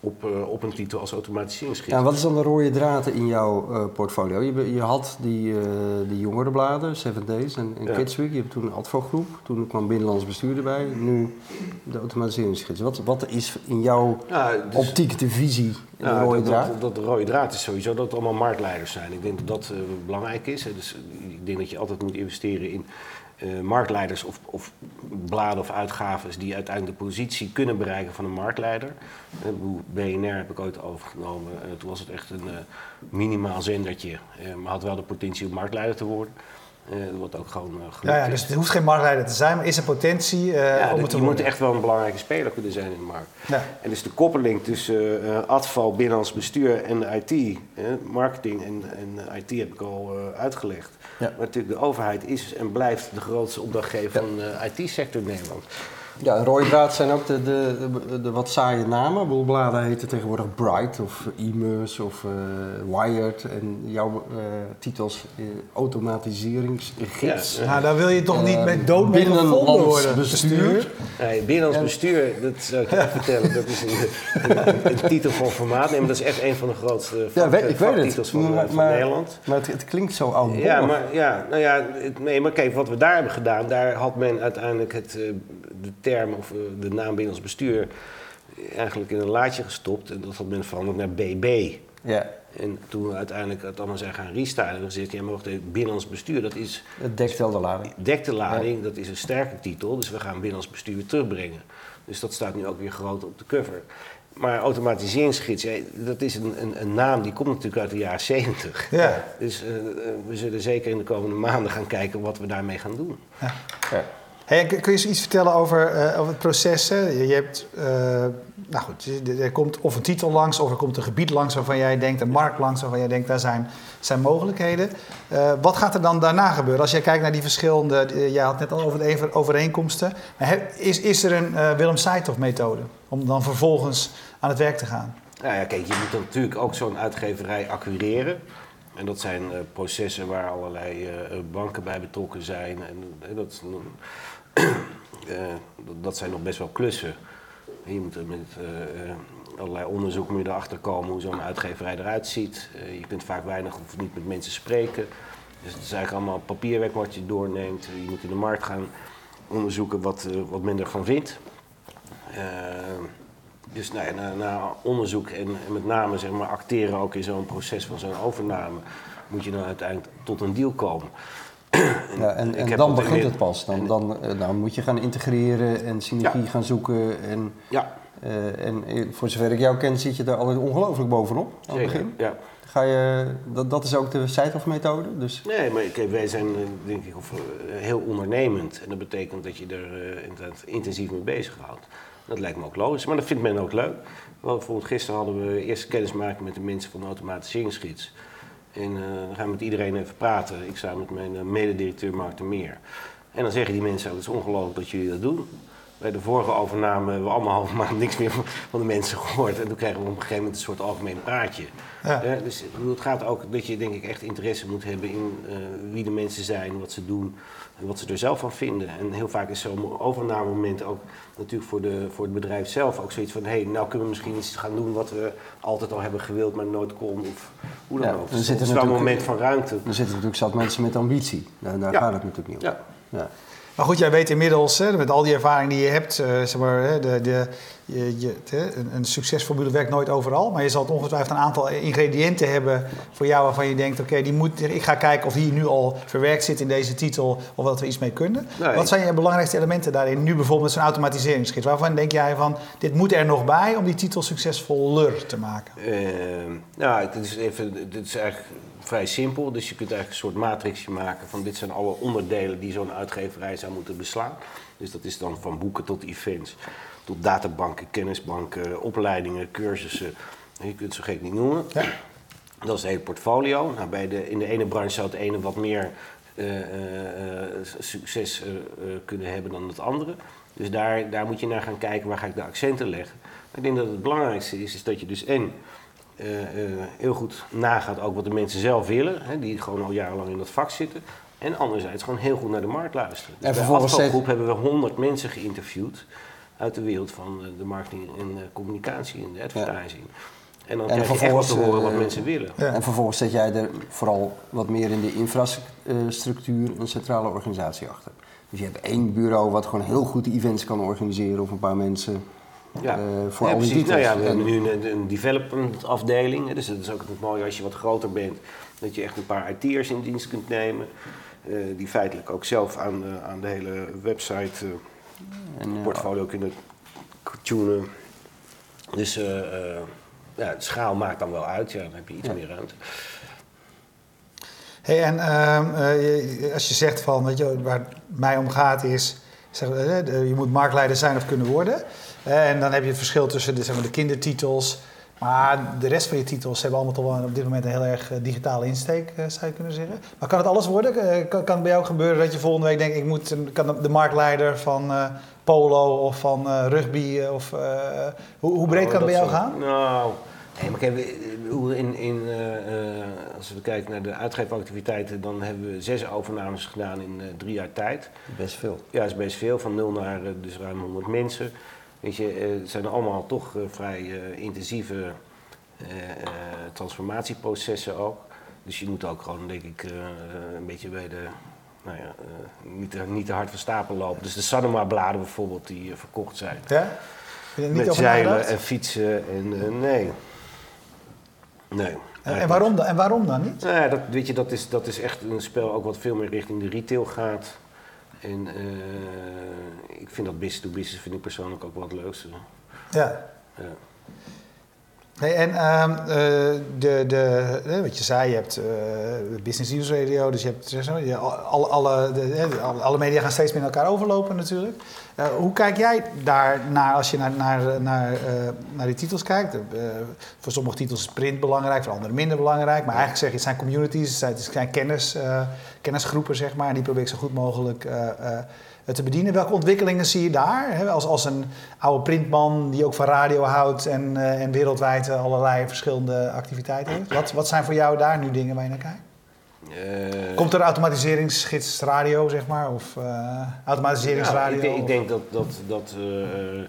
Speaker 3: op, eh, op een titel als automatiseringsgids.
Speaker 2: Ja, wat is dan de rode draad in jouw eh, portfolio? Je, had die, eh die jongerenbladen, Seven Days en, en
Speaker 3: Ja.
Speaker 2: Kids Week. Je hebt toen een advogroep. Toen kwam Binnenlands Bestuur erbij. Nu de automatiseringsgids. Wat, wat is in jouw
Speaker 3: dus-
Speaker 2: optiek de visie de
Speaker 3: Ja,
Speaker 2: rode
Speaker 3: dat,
Speaker 2: draad?
Speaker 3: Dat, dat de rode draad is sowieso dat het allemaal marktleiders zijn. Ik denk dat dat belangrijk is. Hè. Dus, ik denk dat je altijd moet investeren in eh, marktleiders of, of bladen of uitgaves die uiteindelijk de positie kunnen bereiken van een marktleider. Eh, BNR heb ik ooit overgenomen. Eh, toen was het echt een minimaal zendertje, maar had wel de potentie om marktleider te worden. Eh, wat ook gewoon eh, gelukt
Speaker 1: Ja, ja, dus het hoeft geen marktleider te zijn, maar is er potentie eh,
Speaker 3: Ja,
Speaker 1: om het te
Speaker 3: je moet echt wel een belangrijke speler kunnen zijn in de markt.
Speaker 1: Ja.
Speaker 3: En dus de koppeling tussen ADVAL, binnenlands bestuur en IT, marketing en, en IT heb ik al uitgelegd. Maar natuurlijk de overheid is en blijft de grootste opdrachtgever van de IT-sector in Nederland.
Speaker 2: Ja, een rode draad zijn ook de, de, de, de wat saaie namen. Ik bedoel, Bladen heten tegenwoordig Bright of e-mus of eh, Wired. En jouw eh, titels automatiseringsgids.
Speaker 3: Ja,
Speaker 1: Nou, daar wil je toch niet met dood
Speaker 2: binnenlands
Speaker 1: worden.
Speaker 2: bestuur.
Speaker 3: Nee, binnenlands
Speaker 2: En-
Speaker 3: bestuur, dat zou ik je vertellen, dat is een, een, een titel van formaat. Nee, maar dat is echt een van de grootste
Speaker 2: Ja, weet, ik weet het.
Speaker 3: van,
Speaker 2: Maar-
Speaker 3: van Nederland.
Speaker 2: Maar het, het klinkt zo oud.
Speaker 3: Ja, maar, ja, nou ja, nee, maar kijk, wat we daar hebben gedaan, daar had men uiteindelijk het, de term of eh, de naam binnenlands bestuur eigenlijk in een laadje gestopt. En dat had men veranderd naar BB.
Speaker 2: Ja,
Speaker 3: En toen we uiteindelijk het allemaal zijn gaan restylen, hebben we gezegd, ja, maar wacht binnenlands bestuur, dat is
Speaker 2: het dekt wel de lading.
Speaker 3: dekte lading, dat is een sterke titel, dus we gaan binnenlands bestuur weer terugbrengen. Dus dat staat nu ook weer groot op de cover. Maar automatiseringsgids, ja, dat is een, een, een naam die komt natuurlijk uit de jaren 70.
Speaker 1: Ja.
Speaker 3: Dus eh, eh, we zullen zeker in de komende maanden gaan kijken wat we daarmee gaan doen.
Speaker 2: Ja.
Speaker 1: Hey, kun je eens iets vertellen over, eh, over het proces? Je, hebt, eh, nou goed, er- komt of een titel langs, of er komt een gebied langs waarvan jij denkt, een markt langs waarvan jij denkt, daar zijn, zijn mogelijkheden. Eh, wat gaat er dan daarna gebeuren? Als jij kijkt naar die verschillende, jij had net al over de overeenkomsten. Is, is er een Willem Seithoff methode om dan vervolgens aan het werk te gaan?
Speaker 3: Nou ja, kijk, je moet natuurlijk ook zo'n uitgeverij accureren. En dat zijn processen waar allerlei banken bij betrokken zijn. En dat, dat- dat zijn nog best wel klussen. En je moet er met eh, eh, allerlei onderzoek moet je erachter komen hoe zo'n uitgeverij eruit ziet. Eh, je kunt vaak weinig of niet met mensen spreken. Dus het is eigenlijk allemaal papierwerk wat je doorneemt. Je moet in de markt gaan onderzoeken wat, eh, wat men ervan vindt. Eh, dus nou na onderzoek en, en met name zeg maar, acteren ook in zo'n proces van zo'n overname, moet je dan uiteindelijk tot een deal komen.
Speaker 2: Ja, en
Speaker 3: ik
Speaker 2: en
Speaker 3: heb
Speaker 2: dan begint
Speaker 3: inmid-
Speaker 2: het pas. Dan,
Speaker 3: en-
Speaker 2: dan, eh, dan moet je gaan integreren en synergie gaan zoeken. En,
Speaker 3: Ja,
Speaker 2: eh, en eh, voor zover ik jou ken, zit je daar altijd ongelooflijk bovenop aan het begin.
Speaker 3: Ja.
Speaker 2: Ga je, dat, dat is ook de Seithoff-methode. Dus
Speaker 3: Nee, maar wij zijn eh, denk ik eh, heel ondernemend. En dat betekent dat je er eh, intensief mee bezighoudt. Dat lijkt me ook logisch, maar dat vindt men ook leuk. Want bijvoorbeeld gisteren hadden we eerst kennismaking met de mensen van de automatiseringsgids. En eh, dan gaan we met iedereen even praten. Ik samen met mijn eh, mededirecteur Mark de Meer. En dan zeggen die mensen, het is ongelooflijk dat jullie dat doen. Bij de vorige overname hebben we allemaal maand niks meer van de mensen gehoord. En toen kregen we op een gegeven moment een soort algemeen praatje.
Speaker 1: Ja.
Speaker 3: Dus het gaat ook dat je denk ik echt interesse moet hebben in eh, wie de mensen zijn, wat ze doen en wat ze er zelf van vinden. En heel vaak is zo'n overnamemoment ook natuurlijk voor, de, voor het bedrijf zelf ook zoiets van... hé, hey, nou kunnen we misschien iets gaan doen wat we altijd al hebben gewild, maar nooit kon. Of hoe dan
Speaker 2: Ja,
Speaker 3: ook.
Speaker 2: dan
Speaker 3: Dus
Speaker 2: zit
Speaker 3: het
Speaker 2: er
Speaker 3: is wel een
Speaker 2: natuurlijk-
Speaker 3: moment van ruimte.
Speaker 2: er zitten natuurlijk zat mensen met ambitie. Daar, daar
Speaker 3: Ja.
Speaker 2: gaat het natuurlijk niet om.
Speaker 3: Ja.
Speaker 1: Maar goed, jij weet inmiddels, hè, met al die ervaring die je hebt, eh, zeg maar, hè, de, de, je, je, een, een succesformule werkt nooit overal. Maar je zal het ongetwijfeld een aantal ingrediënten hebben voor jou waarvan je denkt, oké, die moet, ik ga kijken of die nu al verwerkt zit in deze titel of dat we iets mee kunnen.
Speaker 3: Nee.
Speaker 1: Wat zijn je belangrijkste elementen daarin? Nu bijvoorbeeld met zo'n automatiseringsgids. Waarvan denk jij van, dit moet er nog bij om die titel succesvoller te maken?
Speaker 3: Ehm, nou, het is, even, het is eigenlijk vrij simpel. Dus je kunt eigenlijk een soort matrixje maken van dit zijn alle onderdelen die zo'n uitgeverij zou moeten beslaan. Dus dat is dan van boeken tot events, tot databanken, kennisbanken, opleidingen, cursussen. Je kunt het zo gek niet noemen.
Speaker 1: Ja.
Speaker 3: Dat is het hele portfolio. Nou, bij de, in de ene branche zou het ene wat meer eh, eh, eh, succes kunnen hebben dan het andere. Dus daar, daar moet je naar gaan kijken waar ga ik de accenten leggen. Ik denk dat het belangrijkste is, is dat je dus en eh, heel goed nagaat ook wat de mensen zelf willen, hè, die gewoon al jarenlang in dat vak zitten. En anderzijds gewoon heel goed naar de markt luisteren. Dus
Speaker 2: En
Speaker 3: bij
Speaker 2: vervolgens
Speaker 3: Afvalgroep hebben we 100 mensen geïnterviewd uit de wereld van eh, de marketing en eh, communicatie en de advertising. En dan
Speaker 2: En
Speaker 3: krijg je echt te horen wat
Speaker 2: eh,
Speaker 3: mensen willen.
Speaker 1: Ja.
Speaker 2: En vervolgens zet jij er vooral wat meer in de infrastructuur een centrale organisatie achter. Dus je hebt één bureau wat gewoon heel goed de events kan organiseren of een paar mensen
Speaker 3: Ja,
Speaker 2: eh, voor
Speaker 3: ja,
Speaker 2: al die
Speaker 3: precies. Nou ja, we hebben
Speaker 2: En-
Speaker 3: nu een, een development afdeling. Dus dat is ook het mooie als je wat groter bent. Dat je echt een paar IT'ers in dienst kunt nemen. eh, die feitelijk ook zelf aan, de- aan de hele website eh,
Speaker 2: en, eh,
Speaker 3: portfolio kunnen tunen. Dus eh, eh, ja, de schaal maakt dan wel uit. Ja, dan heb je iets
Speaker 2: Ja.
Speaker 3: meer ruimte.
Speaker 1: Hey, en ehm, eh, als je zegt van, weet je, waar het mij om gaat is, zeg, je moet marktleider zijn of kunnen worden. En dan heb je het verschil tussen de, zeg maar, de kindertitels Maar de rest van je titels hebben allemaal toch wel op dit moment een heel erg eh, digitale insteek, eh, zou je kunnen zeggen. Maar kan het alles worden? Eh, Kan, kan het bij jou gebeuren dat je volgende week denkt, ik moet kan de marktleider van eh, polo of van eh, rugby of eh, hoe, hoe breed
Speaker 3: Oh,
Speaker 1: kan het bij jou
Speaker 3: zo.
Speaker 1: gaan?
Speaker 3: Nou, nee, maar kijk, in, in, eh, eh, als we kijken naar de uitgeefactiviteiten, dan hebben we zes overnames gedaan in eh, drie jaar tijd.
Speaker 2: Best veel.
Speaker 3: Ja, dat is best veel, van nul naar dus ruim 100 mensen. Weet je, eh, het zijn allemaal toch eh, vrij eh, intensieve transformatieprocessen ook. Dus je moet ook gewoon, denk ik, een beetje bij de, nou ja, niet, te, niet te hard van stapel lopen. Dus de Sanoma-bladen bijvoorbeeld, die verkocht zijn.
Speaker 1: Ja? Niet
Speaker 3: Met zeilen en fietsen en nee. Nee.
Speaker 1: En, en waarom dan, en waarom dan niet?
Speaker 3: Nou ja, dat, weet je, dat, is, dat is echt een spel ook wat veel meer richting de retail gaat. En eh, ik vind dat business to business vind ik persoonlijk ook wel het leukste.
Speaker 1: Ja.
Speaker 3: Ja.
Speaker 1: Nee, en ehm, eh, de, de, eh, wat je zei, je hebt Business News Radio, dus je hebt je, alle, alle, de, alle- alle media gaan steeds meer in elkaar overlopen natuurlijk. Eh, hoe kijk jij daar naar als je naar, naar, naar, eh, naar die titels kijkt? Eh, voor sommige titels is print belangrijk, voor anderen minder belangrijk. Maar eigenlijk zeg je, het zijn communities, het zijn, het zijn kennis, kennisgroepen zeg maar. En die probeer ik zo goed mogelijk te bedienen. Welke ontwikkelingen zie je daar? Hè? Als, als een oude printman die ook van radio houdt en, en wereldwijd allerlei verschillende activiteiten heeft. Wat, wat zijn voor jou daar nu dingen waar je naar kijkt?
Speaker 3: Eh,
Speaker 1: Komt er automatiseringsgids radio, zeg maar? Of eh, automatiseringsradio?
Speaker 3: Ik, denk, ik denk dat, dat, dat eh,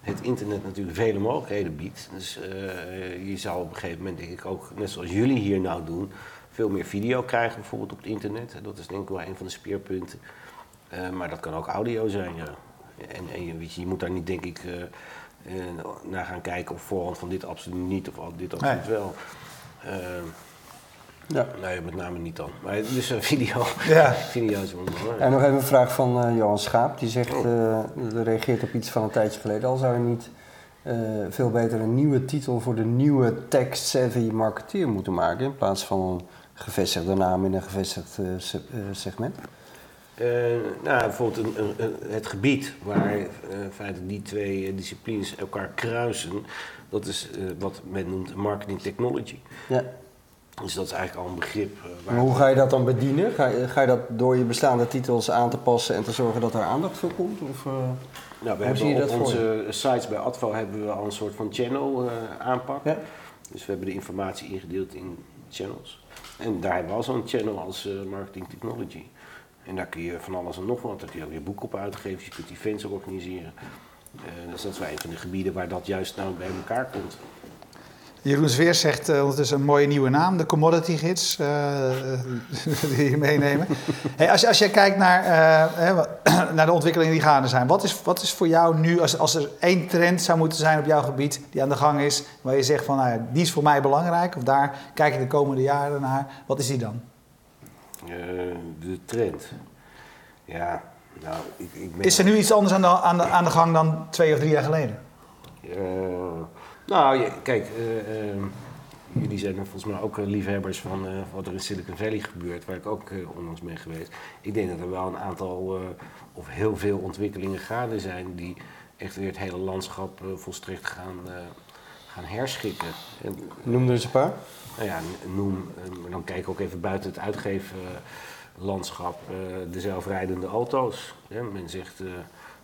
Speaker 3: het internet natuurlijk vele mogelijkheden biedt. Dus je zou op een gegeven moment, denk ik ook, net zoals jullie hier nou doen, veel meer video krijgen bijvoorbeeld op het internet. Dat is denk ik wel een van de speerpunten. Maar dat kan ook audio zijn, ja. En, en je, weet je, je moet daar niet, denk ik, naar gaan kijken op voorhand van dit absoluut niet of dit absoluut wel.
Speaker 2: Ja.
Speaker 3: nee, met name niet dan. Maar dus een video,
Speaker 1: Ja.
Speaker 3: video is wel belangrijk.
Speaker 2: En nog even een vraag van eh, Johan Schaap. Die zegt, die reageert op iets van een tijdje geleden al. Zou je niet eh, veel beter een nieuwe titel voor de nieuwe tech-savvy marketeer moeten maken... in plaats van een gevestigde naam in een gevestigd se- segment?
Speaker 3: Nou, bijvoorbeeld een, een, een- het gebied waar feitelijk die twee disciplines elkaar kruisen, dat is wat men noemt marketing technology.
Speaker 2: Ja.
Speaker 3: Dus dat is eigenlijk al een begrip eh, waar.
Speaker 2: Maar hoe ga je dat dan bedienen? Ga je, ga je dat door je bestaande titels aan te passen en te zorgen dat er aandacht voor komt? Of, eh,
Speaker 3: nou, we
Speaker 2: hoe zie je
Speaker 3: hebben op
Speaker 2: dat
Speaker 3: onze sites bij Advo hebben we al een soort van channel eh, aanpak.
Speaker 2: Ja.
Speaker 3: Dus we hebben de informatie ingedeeld in channels. En daar hebben we al zo'n channel als marketing technology. En daar kun je van alles en nog wat. Daar kun je ook je boek op uitgeven, je kunt events organiseren. Dus dat is wel een van de gebieden waar dat juist nou bij elkaar komt.
Speaker 1: Jeroen Zweer zegt eh, ondertussen een mooie nieuwe naam, de Commodity Gids, eh, die je meenemen. Hey, als, als je kijkt naar, eh, naar de ontwikkelingen die gaande zijn, wat is, wat is voor jou nu, als, als er één trend zou moeten zijn op jouw gebied die aan de gang is, waar je zegt van nou, ja, die is voor mij belangrijk, of daar kijk ik de komende jaren naar, wat is die dan?
Speaker 3: Eh, de trend. Ja, nou, ik, ik ben...
Speaker 1: Is er nu iets anders aan de, aan de, aan de gang dan twee of drie jaar geleden?
Speaker 3: Nou, je- kijk, eh, eh, jullie zijn volgens mij ook eh, liefhebbers van eh, wat er in Silicon Valley gebeurt, waar ik ook onlangs ben geweest. Ik denk dat er wel een aantal, of heel veel ontwikkelingen gaande zijn die echt weer het hele landschap volstrekt gaan, gaan herschikken. En,
Speaker 2: noem er eens een paar.
Speaker 3: nou ja, noem, maar dan kijk ik ook even buiten het uitgeeflandschap, de zelfrijdende auto's. Hè. Men zegt,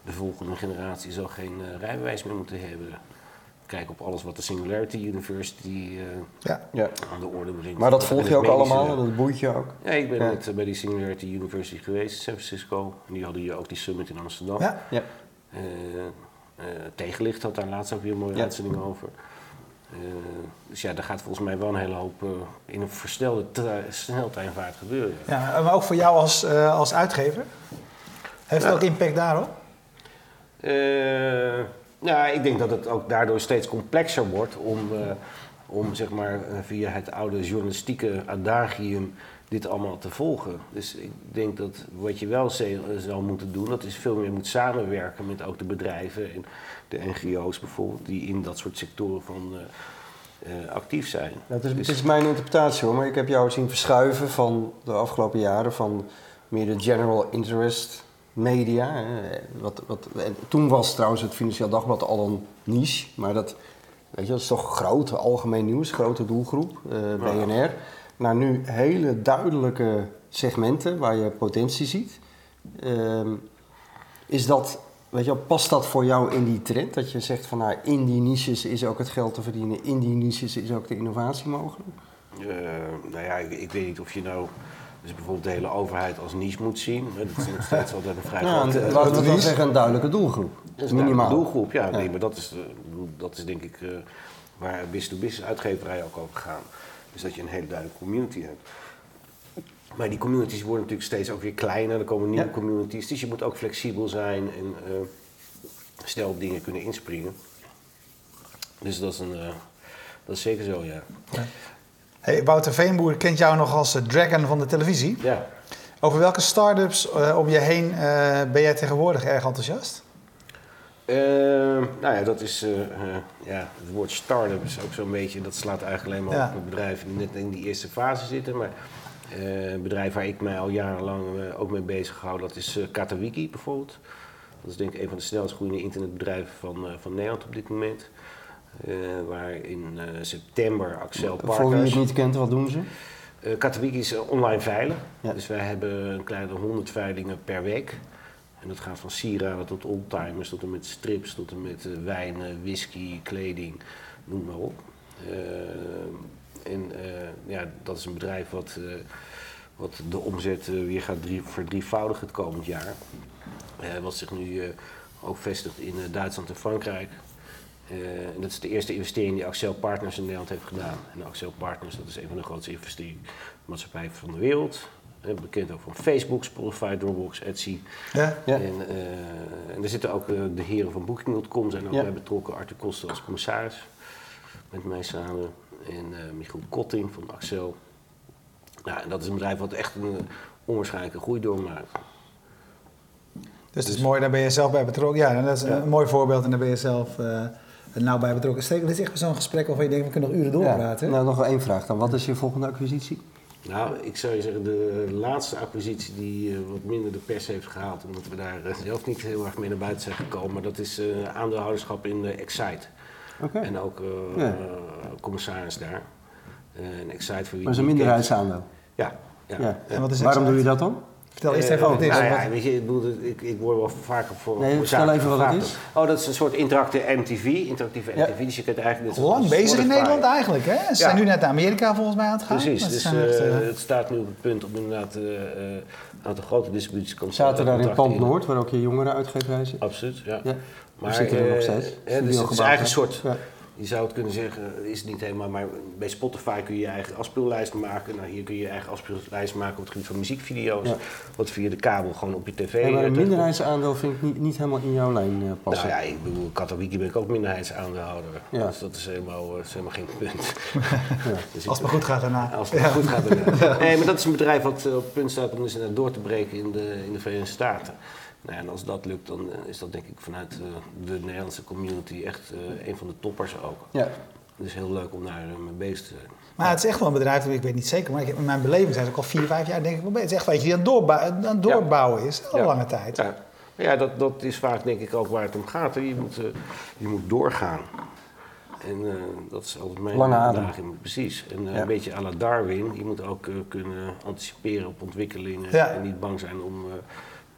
Speaker 3: de volgende generatie zal geen rijbewijs meer moeten hebben. Kijk op alles wat de Singularity University eh,
Speaker 1: Ja.
Speaker 2: Ja.
Speaker 3: aan de orde brengt.
Speaker 2: Maar dat volg je ook
Speaker 3: medische-
Speaker 2: allemaal en dat boeit je ook.
Speaker 3: Ja, ik ben
Speaker 2: Ja.
Speaker 3: net eh, bij die Singularity University geweest in San Francisco. En die hadden hier ook die summit in Amsterdam.
Speaker 1: Ja.
Speaker 2: Ja.
Speaker 3: Eh, eh, tegenlicht had daar laatst ook weer een mooie
Speaker 2: Ja.
Speaker 3: uitzending over. Eh, dus ja, daar gaat volgens mij wel een hele hoop eh, in een versnelde tre- sneltreinvaart gebeuren.
Speaker 1: Ja, maar ook voor jou als, eh, als uitgever? Heeft ook impact daarop?
Speaker 3: Eh, nou, ik denk dat het ook daardoor steeds complexer wordt om, eh, om zeg maar, eh, via het oude journalistieke adagium dit allemaal te volgen. Dus ik denk dat wat je wel zou moeten doen, dat is veel meer moet samenwerken met ook de bedrijven en de NGO's bijvoorbeeld, die in dat soort sectoren van eh, eh, actief zijn.
Speaker 2: Ja, het, is,
Speaker 3: Dus-
Speaker 2: het is mijn interpretatie hoor, maar ik heb jou zien verschuiven van de afgelopen jaren van meer de general interest media. Hè. Wat, wat, en toen was trouwens het Financieel Dagblad al een niche, maar dat Weet je, dat is toch groot, algemeen nieuws, grote doelgroep, eh, BNR. Naar nu hele duidelijke segmenten waar je potentie ziet. Ehm, is dat, weet je, wel, past dat voor jou in die trend? Dat je zegt van nou, in die niches is ook het geld te verdienen, in die niches is ook de innovatie mogelijk?
Speaker 3: Eh, nou ja, ik, ik weet niet of je nou dus bijvoorbeeld de hele overheid als niche moet zien. Dat is nog steeds altijd een vrij
Speaker 2: Ja,
Speaker 3: grote-
Speaker 2: laten we dan zeggen een duidelijke doelgroep.
Speaker 3: Dat is een
Speaker 2: Minimaal.
Speaker 3: doelgroep, ja.
Speaker 2: Ja.
Speaker 3: Nee, maar dat is, dat is denk ik eh, waar business-to-business uitgeverijen ook over gaan. Dus dat je een hele duidelijke community hebt. Maar die communities worden natuurlijk steeds ook weer kleiner. Er komen nieuwe
Speaker 2: Ja.
Speaker 3: communities. Dus je moet ook flexibel zijn en eh, snel op dingen kunnen inspringen. Dus dat is, een, eh, dat is zeker zo, ja.
Speaker 1: Hey, Wouter Veenboer kent jou nog als de dragon van de televisie.
Speaker 3: Ja,
Speaker 1: Over welke start-ups eh, om je heen eh, ben jij tegenwoordig erg enthousiast?
Speaker 3: Eh, nou ja, dat is, eh, eh, ja, het woord start-up is ook zo'n beetje, dat slaat eigenlijk alleen maar
Speaker 1: Ja.
Speaker 3: op bedrijven die net in die eerste fase zitten. Maar eh, een bedrijf waar ik mij al jarenlang eh, ook mee bezig hou, dat is eh Katawiki bijvoorbeeld. Dat is denk ik een van de snelst groeiende internetbedrijven van, eh, van Nederland op dit moment. Eh, waar in eh, september Axel
Speaker 2: Voor wie het niet kent, wat doen ze?
Speaker 3: Katawiki is online veilen.
Speaker 2: Ja.
Speaker 3: Dus wij hebben een kleine 100 veilingen per week. En dat gaat van sieraden tot oldtimers, tot en met strips, tot en met wijnen, whisky, kleding, noem maar op. En ja, dat is een bedrijf wat, wat de omzet weer gaat drie, verdrievoudigen het komend jaar. Wat zich nu ook vestigt in Duitsland en Frankrijk. Eh, en dat is de eerste investering die Axel Partners in Nederland heeft gedaan. En Axel Partners, dat is een van de grootste investeringsmaatschappijen van de wereld. Eh, bekend ook van Facebook, Spotify, Dropbox, Etsy.
Speaker 1: Ja?
Speaker 2: Ja.
Speaker 3: En, eh, en er zitten ook de heren van Booking.com zijn ook
Speaker 2: Ja.
Speaker 3: bij betrokken. Arthur Koster als commissaris met mij samen. En eh Michiel Kotting van Axel. Nou, en dat is een bedrijf wat echt een onwaarschijnlijke groei doormaakt.
Speaker 1: Dus het is mooi, daar ben je zelf bij betrokken. Ja, en dat is een,
Speaker 3: Ja.
Speaker 1: een mooi voorbeeld en daar ben je zelf eh nauw bij betrokken. Steek, dit is echt zo'n gesprek waarvan je denkt, we kunnen nog uren doorpraten.
Speaker 2: Nou, nog wel één vraag dan. Wat is je volgende acquisitie?
Speaker 3: Nou, ik zou je zeggen, de laatste acquisitie die eh, wat minder de pers heeft gehaald, omdat we daar eh, zelf niet heel erg mee naar buiten zijn gekomen, maar dat is eh, aandeelhouderschap in eh, Excite.
Speaker 2: Oké.
Speaker 3: En ook
Speaker 2: Ja.
Speaker 3: commissaris daar. Eh, en Excite voor wie
Speaker 2: Maar is een minderheidsaandeel.
Speaker 3: Ja. ja.
Speaker 2: Ja.
Speaker 1: En wat is
Speaker 2: Waarom doe je dat dan?
Speaker 1: Vertel eerst
Speaker 3: Eh,
Speaker 1: even wat het is.
Speaker 3: Nou ja, weet je, ik, bedoel, ik, ik word wel vaker voor.
Speaker 2: Nee, vertel even wat het is.
Speaker 3: Oh, dat is een soort interactieve MTV. Interactieve
Speaker 2: Ja.
Speaker 3: MTV. Dus je kunt eigenlijk. dit
Speaker 1: Lang bezig in. Nederland eigenlijk, hè? Ze zijn nu net naar Amerika volgens mij aan het gaan.
Speaker 3: Precies,
Speaker 1: ze
Speaker 3: dus
Speaker 1: echt,
Speaker 3: eh,
Speaker 1: eh,
Speaker 3: het staat nu op het punt om inderdaad eh, eh, een aantal grote distributiekantoren.
Speaker 2: Zaten daar in Pand Noord, waar ook je jongerenuitgeverij zit?
Speaker 3: Absoluut, ja.
Speaker 2: Ja.
Speaker 3: Maar
Speaker 2: zitten er nog steeds?
Speaker 3: dus het is eigenlijk een soort,
Speaker 2: Ja.
Speaker 3: Je zou het kunnen zeggen, is het niet helemaal, maar bij Spotify kun je je eigen afspeellijst maken. Nou, hier kun je je eigen afspeellijst maken op het gebied van muziekvideo's.
Speaker 2: Ja.
Speaker 3: Wat via de kabel gewoon op je tv.
Speaker 2: Ja, maar
Speaker 3: eh,
Speaker 2: een minderheidsaandeel vind ik niet, niet helemaal in jouw lijn eh, passen.
Speaker 3: Nou ja, ik bedoel, Katowiki ben ik ook minderheidsaandeelhouder.
Speaker 2: Ja.
Speaker 3: Dus dat is helemaal, eh, is helemaal geen punt.
Speaker 2: Ja.
Speaker 3: Dus
Speaker 1: als het maar goed gaat daarna.
Speaker 3: Als het goed gaat. dan- Nee, maar dat is een bedrijf wat op het punt staat om dus door te breken in de, in de Verenigde Staten. Nou, ja, en als dat lukt, dan eh, is dat denk ik vanuit eh, de Nederlandse community echt eh, een van de toppers ook.
Speaker 2: Ja.
Speaker 3: Het is heel leuk om daar mee bezig te zijn.
Speaker 1: Maar het is echt wel een bedrijf, ik weet niet zeker, maar in mijn beleving zijn ze ook al vier, vijf jaar denk ik wel bezig. Het is echt eentje die aan het, doorbou- aan het doorbouwen is, al
Speaker 3: Ja.
Speaker 1: lange tijd.
Speaker 3: Ja, Maar ja dat, dat is vaak denk ik ook waar het om gaat. hè. Je moet, eh, je moet doorgaan. En eh, dat is altijd mijn
Speaker 2: Lange
Speaker 3: uitdaging. Precies. En
Speaker 2: Ja.
Speaker 3: een beetje à la Darwin. Je moet ook eh, kunnen anticiperen op ontwikkelingen.
Speaker 1: Ja.
Speaker 3: En niet bang zijn om eh,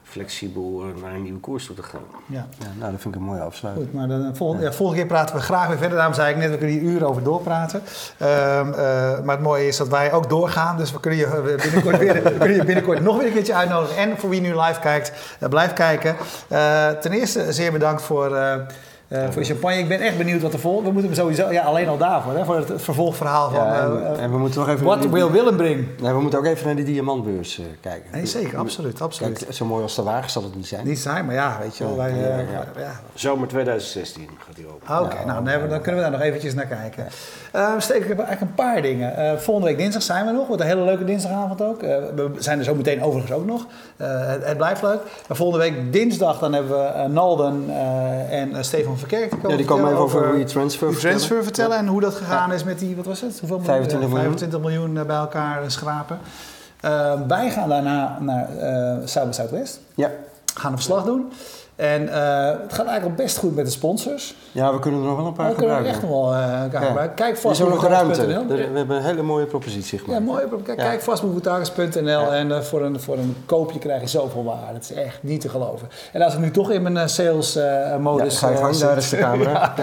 Speaker 3: flexibel eh, naar een nieuwe koers toe te gaan.
Speaker 1: Ja.
Speaker 2: Ja, nou, dat vind ik een mooie afsluiting.
Speaker 1: Goed, maar volgende, ja, volgende keer praten we graag weer verder. Daarom zei ik net, we kunnen hier uren over doorpraten. Ehm, eh, maar het mooie is dat wij ook doorgaan. Dus we kunnen je eh, binnenkort, weer, we kunnen je binnenkort nog weer een keertje uitnodigen. En voor wie nu live kijkt, eh, blijf kijken. Eh, ten eerste zeer bedankt voor, eh, voor je champagne. Ik ben echt benieuwd wat er volgt. We moeten hem sowieso, ja, alleen al daarvoor, hè, voor het, het vervolgverhaal van...
Speaker 2: Ja,
Speaker 1: eh,
Speaker 2: en,
Speaker 1: eh,
Speaker 2: en we moeten nog even... Die-
Speaker 1: will Willem bring?
Speaker 2: Nee, we moeten ook even naar die diamantbeurs eh, kijken.
Speaker 1: Nee, zeker, absoluut, absoluut.
Speaker 2: Kijk, zo mooi als de wagen zal het niet zijn.
Speaker 1: Niet zijn, maar ja, weet je wel.
Speaker 2: Ja,
Speaker 1: Wij,
Speaker 2: ja,
Speaker 1: eh,
Speaker 2: ja.
Speaker 1: ja,
Speaker 3: Zomer 2016 gaat hij open.
Speaker 1: Oké,
Speaker 2: Ja,
Speaker 1: nou, dan, hebben we- dan kunnen we daar nog eventjes naar kijken. Eh, we steken eigenlijk een paar dingen. Eh, volgende week dinsdag zijn we nog. Wordt een hele leuke dinsdagavond ook. Eh, we zijn er zo meteen overigens ook nog. Eh, het, het blijft leuk. Maar volgende week dinsdag dan hebben we Nalden eh, en eh, Verkerk. Die komen,
Speaker 2: Ja, die komen even over
Speaker 1: die transfer vertellen. En hoe dat gegaan is met die, wat was het? Hoeveel
Speaker 2: 25 miljoen.
Speaker 1: 25 miljoen eh, bij elkaar eh, schrapen. Eh, wij gaan daarna naar by Southwest.
Speaker 2: Ja,
Speaker 1: gaan een verslag doen. En eh, het gaat eigenlijk al best goed met de sponsors.
Speaker 2: Ja, we kunnen er nog wel een paar
Speaker 1: Maar we kunnen er
Speaker 2: gebruiken.
Speaker 1: echt nog wel elkaar gebruiken. Kijk
Speaker 2: Er is ook nog ruimte. Er- We hebben een hele mooie propositie
Speaker 1: Ja,
Speaker 2: gemaakt.
Speaker 1: mooi. Kijk,
Speaker 2: Ja.
Speaker 1: kijk en eh, voor, een, voor een koopje krijg je zoveel waarde. Het is echt niet te geloven. En als ik nu toch in mijn sales
Speaker 2: Ja,
Speaker 1: modus
Speaker 2: ga je gang, daar is de camera.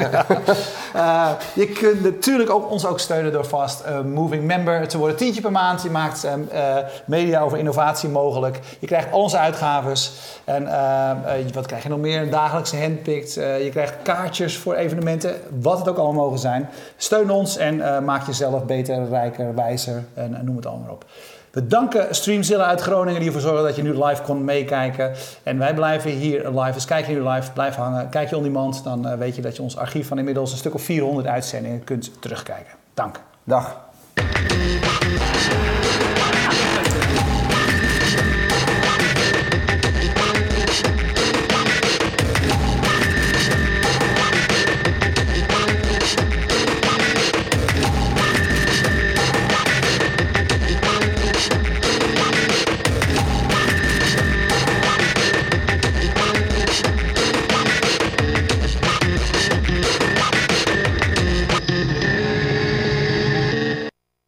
Speaker 2: Ja.
Speaker 1: Je kunt natuurlijk ook, ons ook steunen door vast moving member te worden. Tientje per maand. Je maakt media over innovatie mogelijk. Je krijgt al onze uitgaves. En wat krijg je nog meer? Dagelijkse handpicked. Eh, je krijgt kaartjes voor evenementen. Wat het ook allemaal mogen zijn. Steun ons en eh, maak jezelf beter, rijker, wijzer. En noem het allemaal op. We danken Streamzilla uit Groningen die ervoor zorgen dat je nu live kon meekijken. En wij blijven hier live. Dus kijk je nu live, blijf hangen. Kijk je on demand, dan eh, weet je dat je ons archief van inmiddels een stuk of 400 uitzendingen kunt terugkijken. Dank.
Speaker 2: Dag.